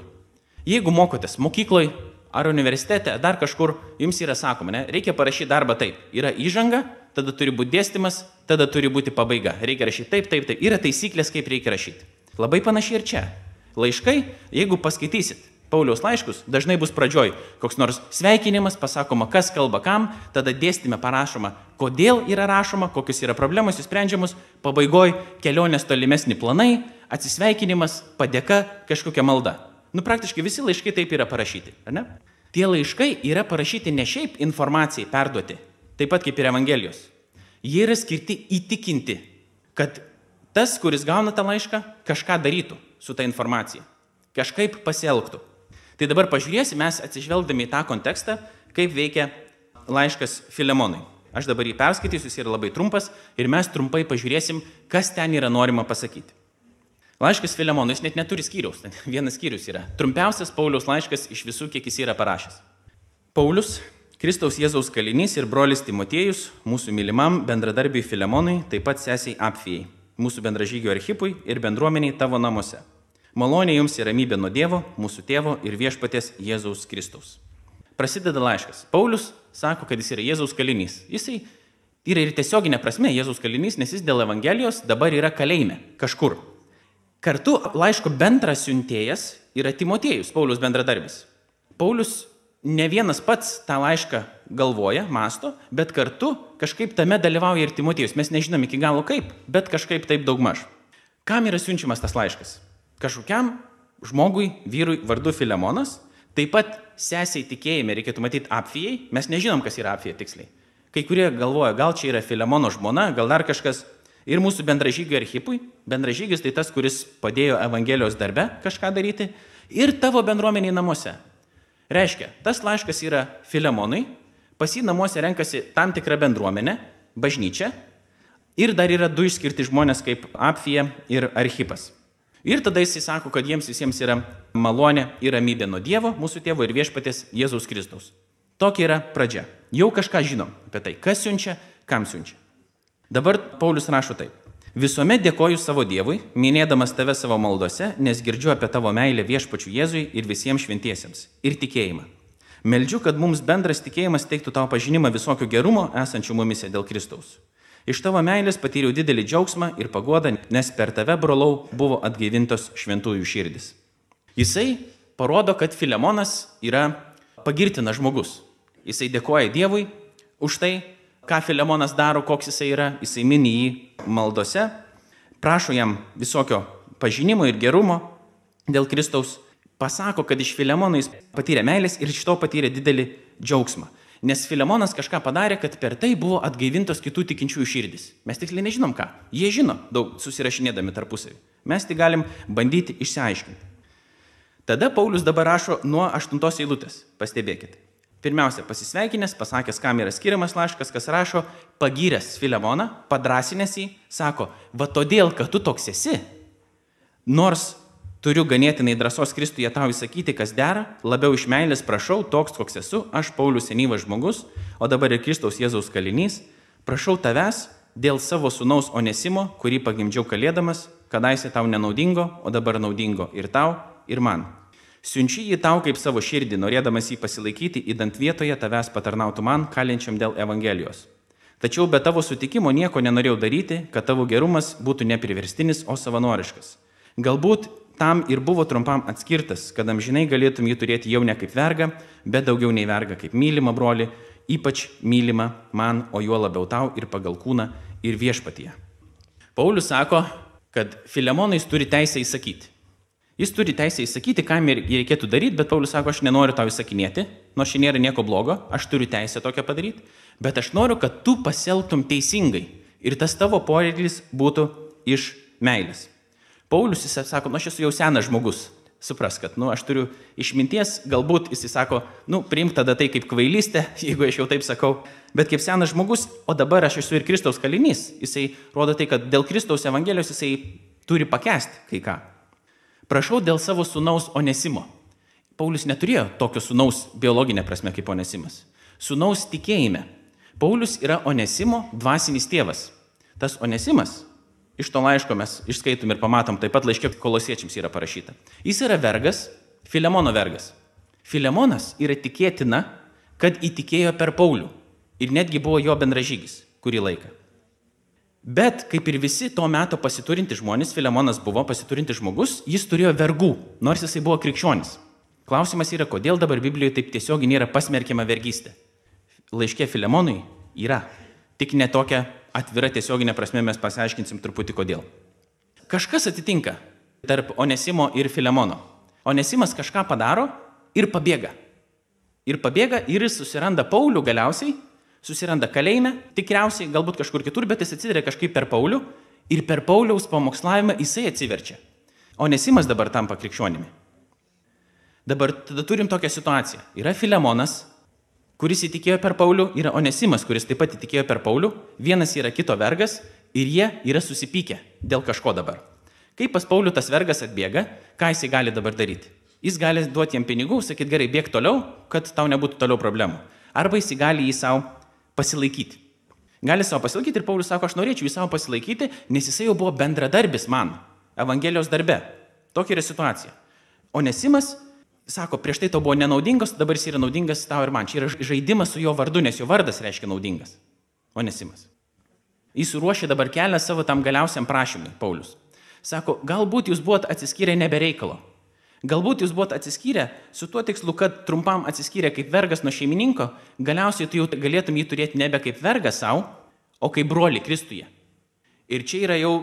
Jeigu mokotės mokykloje ar universitete, dar kažkur, jums yra sakoma, ne, reikia parašyti darbą taip. Yra įžanga, tada turi būti dėstymas, tada turi būti pabaiga. Reikia rašyti taip, taip, taip. Yra taisyklės, kaip reikia rašyti. Labai panašiai ir čia. Laiškai, jeigu paskaitysit Pauliaus laiškus, dažnai bus pradžioj koks nors sveikinimas, pasakoma, kas kalba kam, tada dėstymė parašoma, kodėl yra rašoma, kokios yra problemos įsprendžiamos, pabaigoj kelionės tolimesni planai, atsisveikinimas, padėka, kažkokia malda. Nu, praktiškai visi laiškai taip yra parašyti, ar ne? Tie laiškai yra parašyti ne šiaip informacijai perduoti, taip pat kaip ir Evangelijos. Jie yra skirti įtikinti, kad tas, kuris gauna tą laišką, kažką darytų su ta informacija, kažkaip pasielgtų. Tai dabar pažiūrėsime, mes atsižvelgdami į tą kontekstą, kaip veikia laiškas Filemonui. Aš dabar jį perskaitysiu, jis yra labai trumpas ir mes trumpai pažiūrėsim, kas ten yra norima pasakyti. Laiškas Filemonui, jis net neturi skyriaus, [laughs] vienas skyrius yra. Trumpiausias Pauliaus laiškas iš visų, kiek jis yra parašęs. Paulius, Kristaus Jėzaus kalinys ir brolis Timotiejus, mūsų mylimam bendradarbiui Filemonui, taip pat sesiai Apfijai, mūsų bendražygio archipui ir bendruomeniai tavo namuose. Malonė jums ir ramybė nuo Dievo, mūsų tėvo ir viešpatės Jėzaus Kristaus. Prasideda laiškas. Paulius sako, kad jis yra Jėzaus kalinys. Jisai yra ir tiesioginė prasme Jėzaus kalinys, nes jis dėl Evangelijos dabar yra kalėjime kažkur. Kartu laiško bendras siuntėjas yra Timotiejus, Paulius bendradarbis. Paulius ne vienas pats tą laišką galvoja, masto, bet kartu kažkaip tame dalyvauja ir Timotiejus. Mes nežinom iki galo kaip, bet kažkaip taip daugmaž. Kam yra siunčiamas tas laiškas? Kažkokiam žmogui, vyrui vardu Filemonas, taip pat sesiai tikėjime, reikėtų matyti apfijai, mes nežinom, kas yra apfija tiksliai. Kai kurie galvoja, gal čia yra Filemono žmona, gal dar kažkas, ir mūsų bendražygiui archipui. Bendražygis tai tas, kuris padėjo Evangelijos darbe kažką daryti. Ir tavo bendruomeniai namuose. Reiškia, tas laiškas yra Filemonui, pas jį namuose renkasi tam tikra bendruomenė, bažnyčia. Ir dar yra du išskirti žmonės kaip Apfija ir Archipas. Ir tada jis sako, kad jiems visiems yra malonė ir ramybė nuo Dievo, mūsų tėvo ir viešpatės Jėzaus Kristaus. Tokia yra pradžia. Jau kažką žinom apie tai, kas siunčia, kam siunčia. Dabar Paulius rašo taip. Visuomet dėkoju savo Dievui, minėdamas tave savo maldose, nes girdžiu apie tavo meilę viešpačių Jėzui ir visiems šventiesiems. Ir tikėjimą. Meldžiu, kad mums bendras tikėjimas teiktų tau pažinimą visokio gerumo esančių mumise dėl Kristaus. Iš tavo meilės patyriau didelį džiaugsmą ir pagodą, nes per tave, brolau, buvo atgaivintos šventųjų širdis. Jisai parodo, kad Filemonas yra pagirtinas žmogus. Jisai dėkoja Dievui už tai, ką Filemonas daro, koks jisai yra, jisai mini jį maldose, prašo jam visokio pažinimo ir gerumo dėl Kristaus, pasako, kad iš Filemono jis patyrė meilės ir iš to patyrė didelį džiaugsmą. Nes Filemonas kažką padarė, kad per tai buvo atgaivintos kitų tikinčiųjų širdis. Mes tiksliai nežinom ką. Jie žino, daug susirašinėdami tarpusavį. Mes tik galim bandyti išsiaiškinti. Tada Paulius dabar rašo nuo aštuntos eilutės. Pastebėkit. Pirmiausia, pasisveikinęs, pasakęs, kam yra skiriamas laiškas, kas rašo, pagyręs Filemoną, padrasinęs jį, sako, va todėl, kad tu toks esi, nors turiu ganėtinai drąsos Kristuje tau įsakyti, kas dera, labiau iš meilės prašau, toks koks esu, aš Paulius senyvas žmogus, o dabar ir Kristaus Jėzaus kalinys, prašau tavęs dėl savo sunaus Onesimo, kurį pagimdžiau kalėdamas, kadaise tau nenaudingo, o dabar naudingo ir tau, ir man. Siunčiu jį tau kaip savo širdį, norėdamas jį pasilaikyti, įdant vietoje tavęs patarnautų man, kalinčiam dėl Evangelijos. Tačiau be tavo sutikimo nieko nenorėjau daryti, kad tavo gerumas būtų nepriverstinis, o savanoriškas. Galbūt tam ir buvo trumpam atskirtas, kad amžinai galėtum jį turėti jau ne kaip vergą, bet daugiau nei vergą kaip mylimą broli, ypač mylimą man, o juo labiau tau ir pagal kūną ir viešpatyje. Paulius sako, kad Filemonais turi teisę įsakyti. Jis turi teisę įsakyti, ką jį reikėtų daryti, bet Paulius sako, aš nenoriu tau įsakinėti, nors šiandien nėra nieko blogo, aš turiu teisę tokią padaryti, bet aš noriu, kad tu pasielgtum teisingai ir tas tavo poreikis būtų iš meilės. Paulius jis sako, nu aš esu jau senas žmogus, supras, kad, nu, aš turiu išminties, galbūt jis sako, nu, priimk tada tai kaip kvailystė, [laughs] jeigu aš jau taip sakau, bet kaip senas žmogus, o dabar aš esu ir Kristaus kalinys, jisai rodo tai, kad dėl Kristaus Evangelijos jisai turi pakęsti kai ką prašau dėl savo sunaus Onesimo. Paulius neturėjo tokio sunaus biologinė prasme kaip Onesimas. Sunaus tikėjime. Paulius yra Onesimo dvasinis tėvas. Tas Onesimas Iš to laiško mes išskaitom ir pamatom, taip pat laiškė kolosiečiams yra parašyta. Jis yra vergas, Filemono vergas. Filemonas yra tikėtina, kad įtikėjo per Paulių ir netgi buvo jo bendražygis kurį laiką. Bet kaip ir visi to meto pasiturinti žmonės, Filemonas buvo pasiturinti žmogus, jis turėjo vergų, nors jisai buvo krikščionis. Klausimas yra, kodėl dabar Biblijoje taip tiesiogiai nėra pasmerkiama vergystė. Laiškė Filemonui yra, tik ne tokia atvira tiesioginė prasme mes pasiaiškinsim truputį kodėl. Kažkas atitinka tarp Onesimo ir Filemono. Onesimas kažką padaro ir pabėga. Ir pabėga ir jis susiranda Paulių galiausiai susiranda kalėjime, tikriausiai, galbūt kažkur kitur, bet jis atsiveria kažkaip per Paulių ir per Pauliaus pamokslavimą jisai atsiverčia. O nesimas dabar tampa krikščionimi. Dabar tada turim tokią situaciją. Yra Filemonas, kuris įtikėjo per Paulių, yra Onesimas, kuris taip pat įtikėjo per Paulių, vienas yra kito vergas ir jie yra susipykę dėl kažko dabar. Kai pas Paulių tas vergas atbėga, ką jisai gali dabar daryti? Jis gali duoti jam pinigų, sakyti gerai, bėg toliau, kad tau nebūtų toliau problemų. Arba jis gali jį savo pasilaikyti. Gali savo pasilaikyti ir Paulius sako, aš norėčiau jį savo pasilaikyti, nes jisai jau buvo bendradarbis man, Evangelijos darbe. Tokia yra situacija. O Nesimas sako, prieš tai tau buvo nenaudingas, dabar jis yra naudingas tau ir man. Čia yra žaidimas su jo vardu, nes jo vardas reiškia naudingas. O Nesimas. Jis ruošia dabar kelią savo tam galiausiam prašymui, Paulius. Sako, galbūt jūs buvot atsiskyrę nebereikalo. Galbūt jūs buvote atsiskyrę su tuo tikslu, kad trumpam atsiskyrę kaip vergas nuo šeimininko, galiausiai tu jau galėtum jį turėti nebe kaip vergas savo, o kaip broli Kristuje. Ir čia yra jau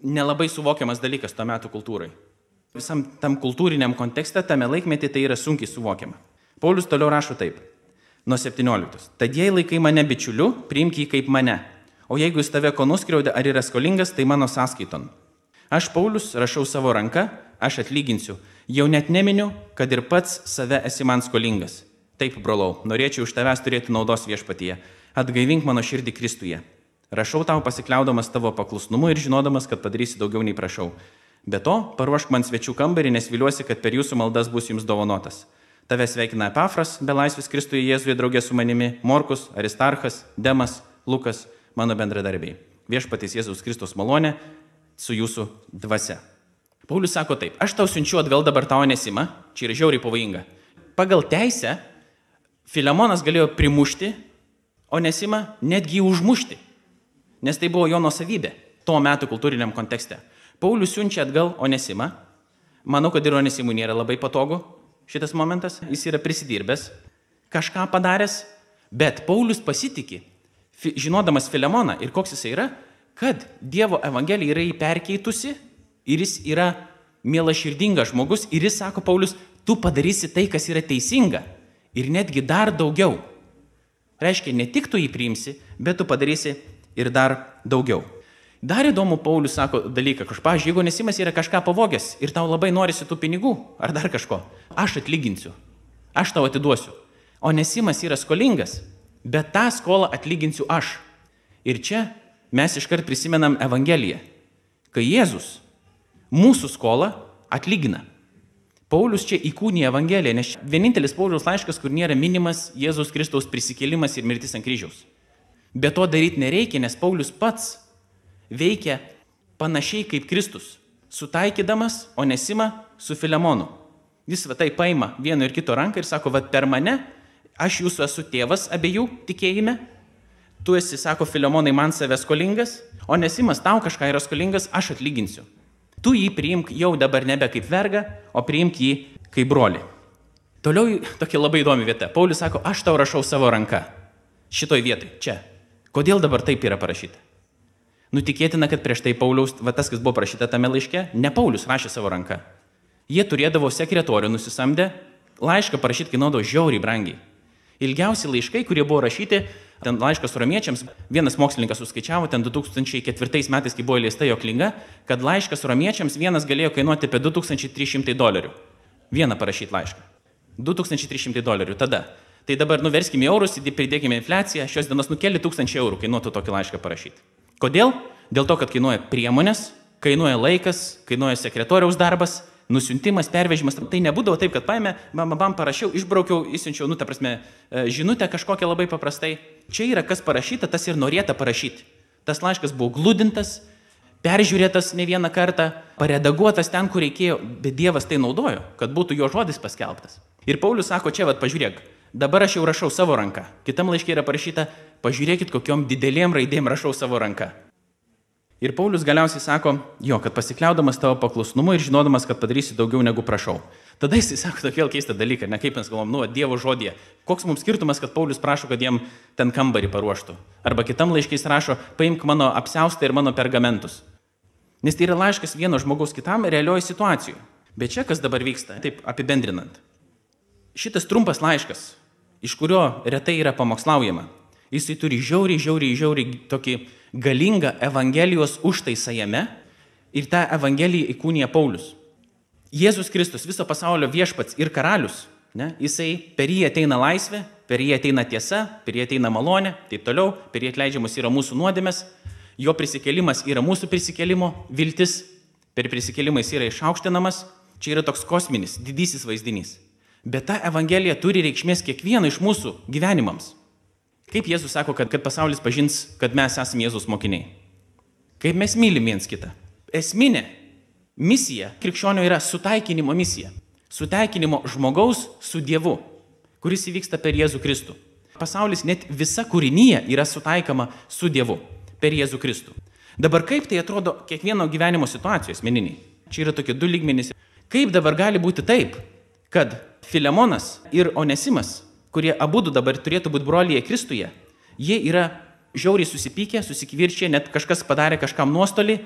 nelabai suvokiamas dalykas tuo metu kultūrai. Visam tam kultūriniam kontekste, tame laikmetį tai yra sunkiai suvokiama. Paulius toliau rašo taip, nuo 17. Tad jei laikai mane bičiuliu, priimk jį kaip mane. O jeigu jis tave ko nuskriaudė ar yra skolingas, tai mano sąskaiton. Aš, Paulius, rašau savo ranką, aš atlyginsiu Jau net neminiu, kad ir pats save esi man skolingas. Taip, brolau, norėčiau iš tavęs turėti naudos viešpatyje. Atgaivink mano širdį Kristuje. Rašau tau pasikliaudamas tavo paklusnumu ir žinodamas, kad padarysi daugiau nei prašau. Be to, paruošk man svečių kambarį, nes viliuosi, kad per jūsų maldas bus jums dovanotas. Tave sveikina Epafras, be laisvės Kristuje Jėzuje draugė su manimi, Morkus, Aristarchas, Demas, Lukas, mano bendradarbiai. Viešpatys Jėzaus Kristus malonė su jūsų dvasia. Paulius sako taip, aš tau siunčiu atgal dabar tavo nesimą, čia yra žiauriai pavojinga. Pagal teisę Filemonas galėjo primušti, o nesimą netgi užmušti, nes tai buvo jo nusavybė tuo metu kultūriniam kontekste. Paulius siunčia atgal Onesimą. Manau, kad ir Onesimui nėra labai patogu šitas momentas. Jis yra prisidirbęs, kažką padaręs, bet Paulius pasitikė, žinodamas Filemoną ir koks jis yra, kad Dievo Evangelija yra jį perkeitusi ir jis yra mielaširdingas žmogus ir jis sako Paulius, tu padarysi tai, kas yra teisinga ir netgi dar daugiau. Reiškia, ne tik tu jį priimsi, bet tu padarysi ir dar daugiau. Dar įdomu, Paulius sako dalyką, kažpažiūrėjau, jeigu nesimas yra kažką pavogęs ir tau labai norisi tų pinigų ar dar kažko, aš atlyginsiu, aš tau atiduosiu. O nesimas yra skolingas, bet tą skolą atlyginsiu aš. Ir čia mes iškart prisimenam Evangeliją, kai Jėzus mūsų skolą atlygina. Paulius čia įkūnė Evangeliją, nes vienintelis Paulius laiškas, kur nėra minimas Jėzaus Kristaus prisikėlimas ir mirtis ant kryžiaus. Bet to daryti nereikia, nes Paulius pats veikia panašiai kaip Kristus, sutaikydamas Onesimą su Filemonu. Jis va tai paima vieno ir kito ranką ir sako, va per mane, aš jūsų esu tėvas abiejų tikėjime, tu esi, sako Filemonai, man savęs skolingas, Onesimas tau kažką yra skolingas, aš atlyginsiu. Tu jį priimk jau dabar nebe kaip vergą, o priimk jį kaip broli. Toliau [laughs] tokia labai įdomi vieta. Paulius sako, aš tau rašau savo ranką. Šitoj vietoj, čia. Kodėl dabar taip yra parašyta? Nutikėtina, kad prieš tai Pauliaus, va tas, kas buvo parašyta tame laiške, ne Paulius rašė savo ranką. Jie turėdavo sekretorių nusisamdę, laišką parašyti kainuodavo žiauriai brangiai. Ilgiausi laiškai, kurie buvo rašyti, ten laiškas romiečiams, vienas mokslininkas suskaičiavo, ten 2004 metais, kai buvo įleista jo knyga, kad laiškas romiečiams vienas galėjo kainuoti apie 2300 dolerių. Vieną parašyti laišką. 2300 dolerių tada. Tai dabar nuverskime eurus, pridėkime infliaciją, šios dienos nu keli tūkstančiai eurų kainuotų tokį laišką parašyti. Kodėl? Dėl to, kad kainuoja priemonės, kainuoja laikas, kainuoja sekretoriaus darbas, nusiuntimas, pervežimas, tai nebūdavo taip, kad paėmė, bam, bam, parašiau, išbraukiau, įsiunčiau, nu, ta prasme, e, žinutę kažkokią labai paprastai. Čia yra kas parašyta, tas ir norėta parašyti. Tas laiškas buvo glūdintas, peržiūrėtas ne vieną kartą, paredaguotas ten, kur reikėjo, bet Dievas tai naudojo, kad būtų jo žodis paskelbtas. Ir Paulius sako, čia vad pažiūrėk, dabar aš jau rašau savo ranką. Kitam laiškė yra parašyta, pažiūrėkit, kokiom didelėm raidėm rašau savo ranką. Ir Paulius galiausiai sako, jo, kad pasikliaudamas tavo paklusnumu ir žinodamas, kad padarysi daugiau negu prašau. Tada jis [laughs] sako tokį vėl keistą dalyką, ne kaip mes galvom, nu, Dievo žodėje. Koks mums skirtumas, kad Paulius prašo, kad jiem ten kambarį paruoštų. Arba kitam laiškiais rašo, paimk mano apsiaustą ir mano pergamentus. Nes tai yra laiškas vieno žmogaus kitam realioje situacijoje. Bet čia kas dabar vyksta, taip apibendrinant. Šitas trumpas laiškas, iš kurio retai yra pamokslaujama, jisai turi žiauriai, žiauriai, žiauriai tokį galingą Evangelijos užtaisą jame ir tą Evangeliją įkūnija Paulius. Jėzus Kristus, viso pasaulio viešpats ir karalius, ne, jisai per jį ateina laisvė, per jį ateina tiesa, per jį ateina malonė, taip toliau, per jį atleidžiamas yra mūsų nuodėmės, jo prisikėlimas yra mūsų prisikėlimo viltis, per prisikėlimą jis yra išaukštinamas, čia yra toks kosminis, didysis vaizdinys. Bet ta Evangelija turi reikšmės kiekvieno iš mūsų gyvenimams. Kaip Jėzus sako, kad, kad pasaulis pažins, kad mes esame Jėzus mokiniai? Kaip mes mylim viens kitą? Esminė misija krikščionio yra sutaikinimo misija. Sutaikinimo žmogaus su Dievu, kuris įvyksta per Jėzų Kristų. Pasaulis, net visa kūrinyje yra sutaikama su Dievu per Jėzų Kristų. Dabar kaip tai atrodo kiekvieno gyvenimo situacijos asmeniniai? Čia yra tokie du lygmenys. Kaip dabar gali būti taip, kad Filemonas ir Onesimas kurie abu dabar turėtų būti broliai Kristuje, jie yra žiauriai susipykę, susikvirčia, net kažkas padarė kažkam nuostolį,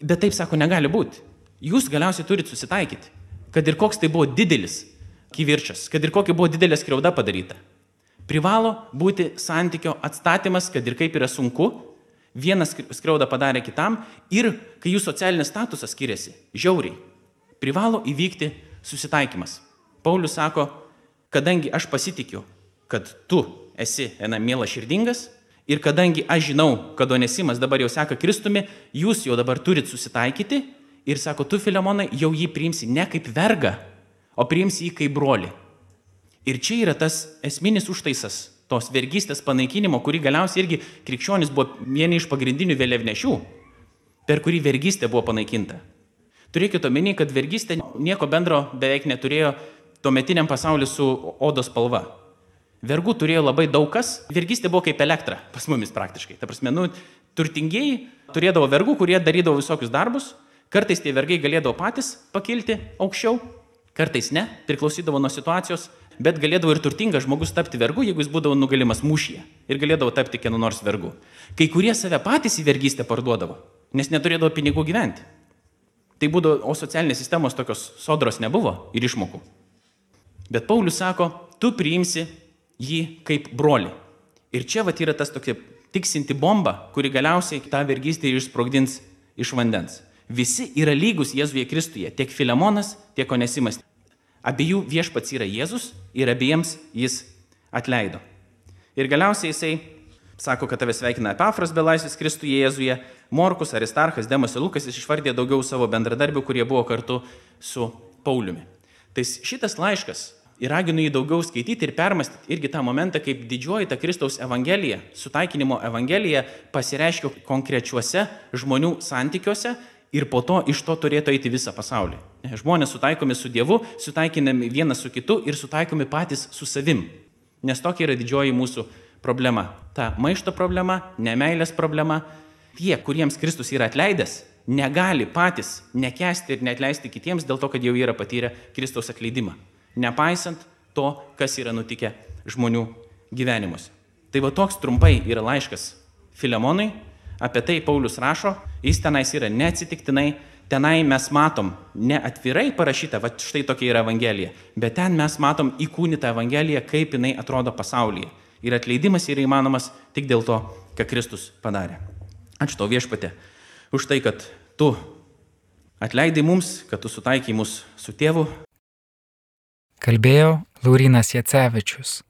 bet taip sako, negali būti. Jūs galiausiai turite susitaikyti, kad ir koks tai buvo didelis kivirčias, kad ir kokia buvo didelė skriauda padaryta. Privalo būti santykio atstatymas, kad ir kaip yra sunku, vienas skriaudą padarė kitam ir kai jų socialinis statusas skiriasi, žiauriai, privalo įvykti susitaikymas. Paulius sako, kadangi aš pasitikiu, kad tu esi ena mielas širdingas ir kadangi aš žinau, kad Onesimas dabar jau seka Kristumi, jūs jau dabar turit susitaikyti ir sako, tu Filemonai jau jį priimsi ne kaip vergą, o priimsi jį kaip broli. Ir čia yra tas esminis užtaisas tos vergystės panaikinimo, kurį galiausiai irgi krikščionis buvo vieni iš pagrindinių vėliavnešių, per kurį vergystė buvo panaikinta. Turėkite omeny, kad vergystė nieko bendro beveik neturėjo tuometiniam pasauliu su odos spalva. Vergų turėjo labai daug kas, vergystė buvo kaip elektra pas mumis praktiškai. Ta prasme, nu, turtingieji turėdavo vergų, kurie darydavo visokius darbus, kartais tie vergai galėdavo patys pakilti aukščiau, kartais ne, priklausydavo nuo situacijos, bet galėdavo ir turtingas žmogus tapti vergu, jeigu jis būdavo nugalimas mūšyje ir galėdavo tapti kieno nors vergu. Kai kurie save patys į vergystę parduodavo, nes neturėdavo pinigų gyventi. Tai būdavo, o socialinės sistemos tokios sodros nebuvo ir išmokų. Bet Paulius sako, tu priimsi jį kaip broli. Ir čia vat yra tas tokia tiksinti bomba, kuri galiausiai tą vergystę išsprogdins iš vandens. Visi yra lygus Jėzuje Kristuje, tiek Filemonas, tiek Onesimas. Abiejų viešpats yra Jėzus ir abiems jis atleido. Ir galiausiai jisai sako, kad tave sveikina Epafras belaisvis Kristuje Jėzuje, Morkus, Aristarchas, Demas ir Lukas, jis išvardė daugiau savo bendradarbių, kurie buvo kartu su Pauliumi. Tai šitas laiškas ir raginu jį daugiau skaityti ir permastyti irgi tą momentą, kaip didžioji ta Kristaus Evangelija, sutaikinimo Evangelija pasireiškia konkrečiuose žmonių santykiuose ir po to iš to turėtų eiti visą pasaulį. Žmonės sutaikomi su Dievu, sutaikinami vienas su kitu ir sutaikomi patys su savim. Nes tokia yra didžioji mūsų problema. Ta maišto problema, nemailės problema. Tie, kuriems Kristus yra atleidęs, negali patys nekesti ir netleisti kitiems dėl to, kad jau yra patyrę Kristaus atleidimą nepaisant to, kas yra nutikę žmonių gyvenimuose. Tai va toks trumpai yra laiškas Filemonui, apie tai Paulius rašo, jis tenais yra neatsitiktinai, tenai mes matom ne atvirai parašyta, va štai tokia yra Evangelija, bet ten mes matom įkūnytą Evangeliją, kaip jinai atrodo pasaulyje. Ir atleidimas yra įmanomas tik dėl to, ką Kristus padarė. Ačiū tau viešpatė už tai, kad tu atleidai mums, kad tu sutaikai mus su tėvu, Kalbėjo Laurinas Jacevičius.